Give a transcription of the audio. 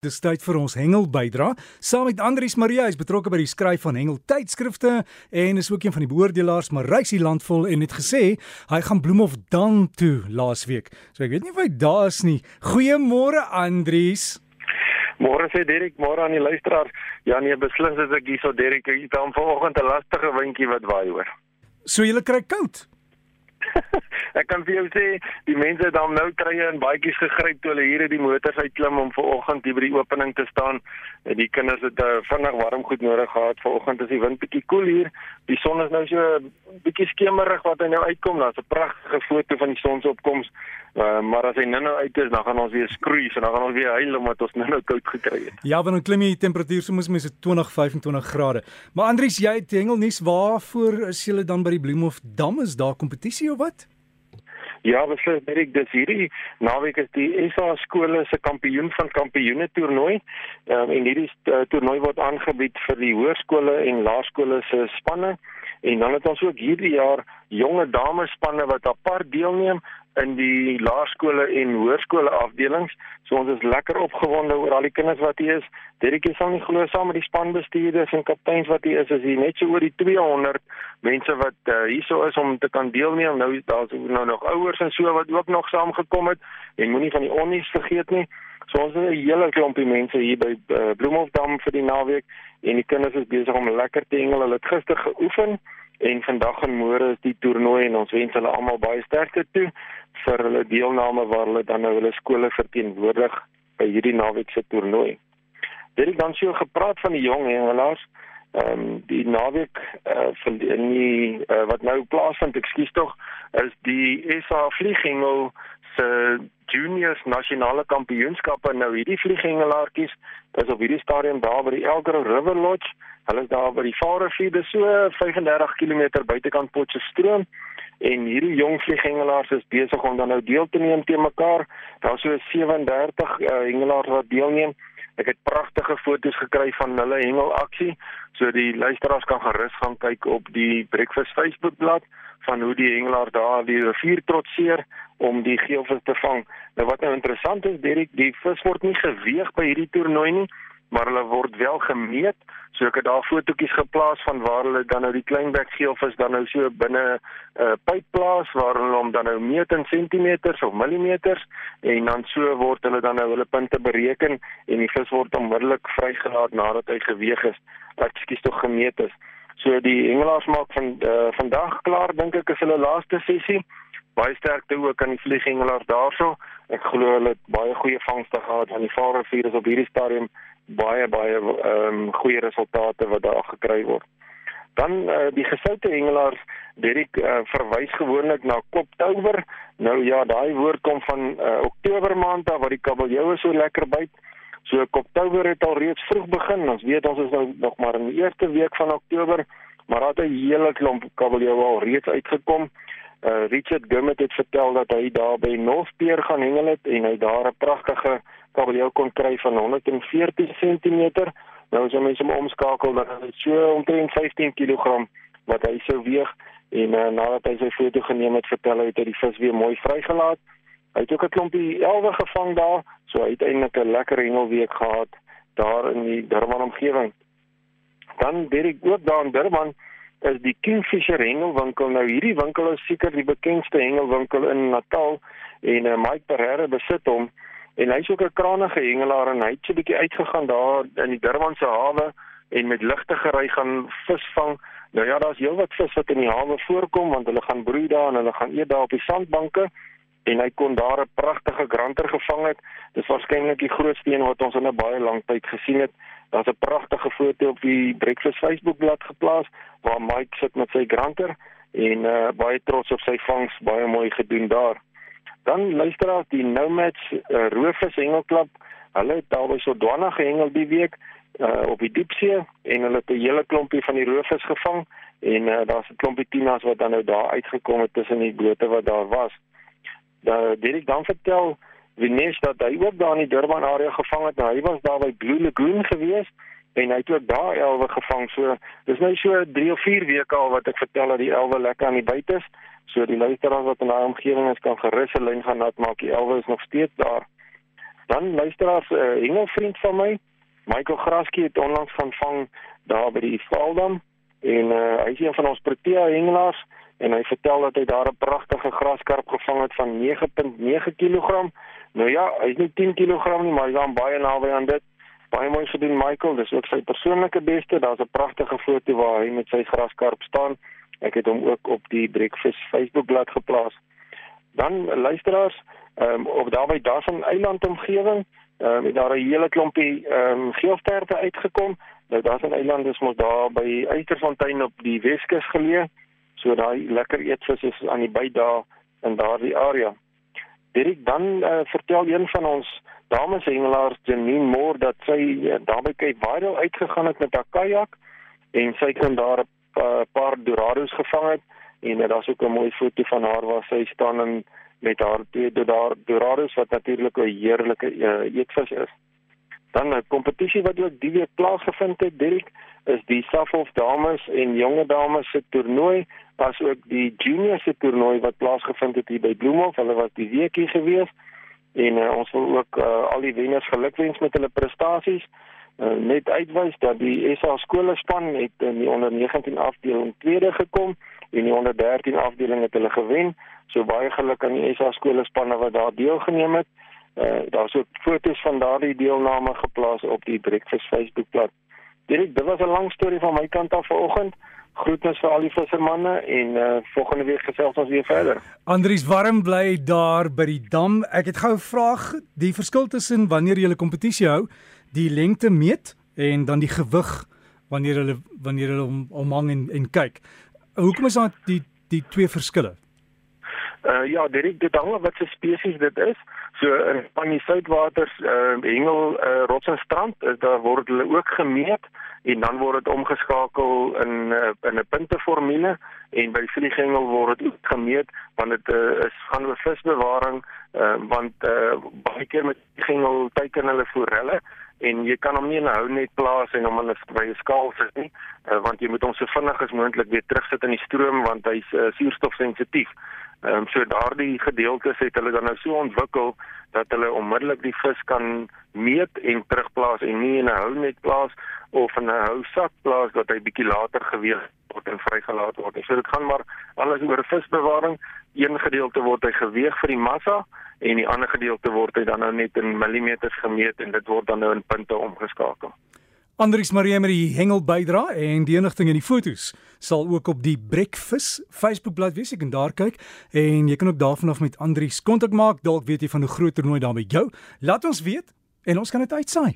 Dis tyd vir ons hengel bydra. Saam met Andrius Maria is betrokke by die skryf van hengel tydskrifte en is ook een van die beoordelaars maar Rysie Landvol en het gesê hy gaan Bloemhof dan toe laasweek. So ek weet nie of hy daar is nie. Goeiemôre Andrius. Môre sê Derek, môre aan die luisteraars. Ja nee, beslis as ek hierso Derek, ek het dan vanoggend 'n lastige windjie wat waai hoor. So jy kry koud. ek kan vir jou sê die mense het dan nou krye en baadjies gegryp toe hulle hier uit die motors uitklim om vanoggend hier by die opening te staan. En die kinders het uh, vinnig warm goed nodig gehad. Vanoggend is die wind bietjie koel hier. Die son is nou so bietjie skemerig wat hy nou uitkom. Daar's 'n pragtige foto van die sonsopkoms. Uh, maar as hy nou-nou uit is, dan gaan ons weer skroei, so dan gaan ons weer huil omdat ons nou-nou koud gekry het. Ja, want dan klim die temperatuur soms mens so 20, 25 grade. Maar Andries, jy het hengelnuus, waarvoor is julle dan by die Bloemhof Dam? Is daar kompetisie of wat? Ja, beslis Derek, dis hierdie naweek is die SA skole se kampioen van kampioene toernooi. Ehm um, en hierdie uh, toernooi word aangebied vir die hoërskole en laerskole se spanne. En dan het ons ook hierdie jaar jonge dames spanne wat apart deelneem in die laerskole en hoërskole afdelings. So ons is lekker opgewonde oor al die kinders wat hier is. Deretjie sal nie glo saam met die spanbestuurders en kapteins wat hier is, is hier net so oor die 200 mense wat uh, hierso is om te kan deelneem. Nou daar's nou nog ouers en so wat ook nog saamgekom het. En moenie van die onnies vergeet nie. So ons het 'n hele klompie mense hier by uh, Bloemhofdam vir die naweek en die kinders is besig om lekker te hengel. Hulle het gister geoefen en vandag en môre is die toernooi en ons wens hulle almal baie sterkte toe vir hulle deelname waar hulle dan nou hulle skole verteenwoordig by hierdie naweek se toernooi. Dit het dan so gepraat van die jong hengelaars. Ehm um, die naweek uh, van die, die uh, wat nou plaasvind, ekskuus tog, is die SA vlieghengel se juniors nasionale kampioenskappe nou hierdie vlieghengelaartjies is op hierdie stadium daar by die Elgro River Lodge. Hulle is daar by die Vaalrivier, dis so 35 km buitekant Potchefstroom en hierdie jong vlieghengelaars is besig om dan nou deel te neem te mekaar. Daar's so 37 uh, hengelaars wat deelneem. Ek het pragtige foto's gekry van hulle hengelaksie, so die luisteraars kan gerus gaan kyk op die Breakfast Facebookblad van hoe die hengelaars daar die rivier trotseer om die geelvis te vang. Nou wat nou interessant is, Derek, die vis word nie geweeg by hierdie toernooi nie, maar hulle word wel gemeet. So ek het daar fotootjies geplaas van waar hulle dan nou die kleinbek geelvis dan nou so binne 'n uh, pyp plaas waar hulle hom dan nou meet in sentimeters of millimeters en dan so word hulle dan nou hulle punte bereken en die vis word onmiddellik vrygelaat nadat hy geweeg is. Ekskuus tog gemeet is. So die hengelaars maak van uh, vandag klaar dink ek is hulle laaste sessie. Baie sterkte ook aan die vlieghengelaars daarso. Ek glo hulle het baie goeie vangste gehad aan die Vaalrivier is op hierdie stadium baie baie ehm um, goeie resultate wat daar gekry word. Dan uh, die gesoute hengelaars Derek uh, verwys gewoonlik na Koptober. Nou ja, daai woord kom van uh, Oktober maand af waar die kabeljoue so lekker byt. So Koptober het al reeds vroeg begin. Ons weet ons is nou nog maar in die eerste week van Oktober, maar daar het 'n hele klomp kabeljoue al reeds uitgekom. Uh, Richard Gummet het vertel dat hy daar by Northpeer gaan hengel het en hy daar 'n pragtige kabeljou kon kry van 114 cm. Nou as jy mens hom omskakel dan is dit so omtrent 15 kg wat hy sou weeg en uh, nadat hy sy foto geneem het, vertel hy het hy die vis weer mooi vrygelaat. Hy het ook 'n klompie elwe gevang daar, so eintlik 'n lekker hengelweek gehad daar in die Durban omgewing. Dan weet ek ook daar in Durban is die Kingfisher hengelwinkel. Nou hierdie winkel is seker die bekendste hengelwinkel in Natal en uh, Mike Pereira besit hom en hy's ook 'n krangige hengelaar en hy het so 'n bietjie uitgegaan daar in die Durbanse hawe en met ligte gery gaan visvang. Nou ja, daar's heelwat vis wat in die hawe voorkom want hulle gaan broei daar en hulle gaan eet daar op die sandbanke en hy kon daar 'n pragtige granter gevang het. Dis waarskynlik die grootste een wat ons in 'n baie lang tyd gesien het. Daar's 'n pragtige foto op die Breakfast Facebookblad geplaas waar Mike sit met sy granter en uh, baie trots op sy vangs, baie mooi gedoen daar. Dan luisteraars die Nomads uh, Roofvis Hengelklub, hulle het daar by Sodwana gehengel die week uh, op die diepsee en hulle het 'n hele klompie van die roofvis gevang en uh, daar's 'n klompie tinas wat dan nou daar uitgekom het tussen die bote wat daar was. Daar Dirk dan vertel Vinesh dat hy ook daar in die Durban area gevang het. Nou, hy was daar by Blue Lagoon gewees en hy het ook daar elwe gevang. So dis nou so 3 of 4 weke al wat ek vertel dat die elwe lekker aan die buite is. So die luisteraars wat in daai omgewing is kan gerus 'n lyn gaan nat maak. Die elwe is nog steeds daar. Dan luisteraars 'n uh, hengelvriend van my, Michael Graskie het onlangs gaan vang daar by die Valdam en uh, hy is een van ons Protea hengelaars en hy vertel dat hy daar 'n pragtige graskarp gevang het van 9.9 kg. Nou ja, hy's nie 10 kg nie, maar hy's dan baie naby aan dit. Baie mooi gedoen Michael, dis ook sy persoonlike beste. Daar's 'n pragtige foto waar hy met sy graskarp staan. Ek het hom ook op die Breakfast Facebookblad geplaas. Dan luisteraars, ehm um, op daarby Dassen Eiland omgewing, ehm um, het daar 'n hele klompie ehm um, geelsterte uitgekom. Nou Dassen Eiland is mos daar by Uiterfontein op die Weskus geleë. So daai lekker eetvis is aan die by daar in daardie area. Dirk dan uh, vertel een van ons dames hengelaars Janine Moore dat sy uh, daarby kyk baie uitgegaan het met haar kajak en sy kan daar 'n uh, paar dorados gevang het en uh, daar's ook 'n mooi foto van haar waar sy staan en met haar twee dorados wat natuurlik 'n heerlike uh, eetvis is. Dan 'n kompetisie wat ook die week plaasgevind het, Dirk, is die Safhof dames en jonge dames se toernooi, asook die junior se toernooi wat plaasgevind het hier by Bloemhof. Hulle was die week hier gewees en uh, ons wil ook uh, al die wenners gelukwens met hulle prestasies. Uh, net uitwys dat die SA skole span het in die onder 19 afdeling tweede gekom en die onder 13 afdeling het hulle gewen. So baie geluk aan die SA skole spanne wat daar deelgeneem het. Uh, Daar's ook foto's van daardie deelname geplaas op die Breakfast Facebookblad. Dit dit was 'n lang storie van my kant af vanoggend. Groetens vir al die vissermanne en uh, volgende week gesels ons weer verder. Andries warm bly daar by die dam. Ek het gou 'n vraag, die verskil tussen wanneer jy 'n kompetisie hou, die lengte meet en dan die gewig wanneer hulle wanneer hulle om omhang en en kyk. Hoekom is daar die die twee verskille? Uh ja, dit hang af wat se spesies dit is. So van die soutwaters, uh hengel uh, rots en strand, is daar word hulle ook gemeet en dan word dit omgeskakel in uh, in 'n punteformule en by vlieghengel word dit ook gemeet want dit uh, is gaan oor visbewaring uh, want uh, baie keer met vlieghengel teiken hulle forelle en jy kan hom nie in 'n hou net plaas en hom in 'n by 'n skaal sit nie uh, want jy moet hom so vinnig as moontlik weer terugsit in die stroom want hy's uh, suurstofsensitief. Ehm um, so daardie gedeeltes het hulle dan nou so ontwikkel dat hulle onmiddellik die vis kan meet en terugplaas en nie in 'n hou net plaas of in 'n hou sak plaas dat hy bietjie later geweeg word en vrygelaat word. So dit gaan maar alles oor visbewaring. Een gedeelte word hy geweeg vir die massa en die ander gedeelte word hy dan nou net in millimeters gemeet en dit word dan nou in punte omgeskakel. Andries Marie met die hengel bydra en die enigting in die fotos sal ook op die Breakfast Facebookblad wees. Jy kan daar kyk en jy kan ook daarvan af met Andries kontak maak. Dalk weet jy van 'n groot toernooi daar by jou. Laat ons weet en ons kan dit uitsaai.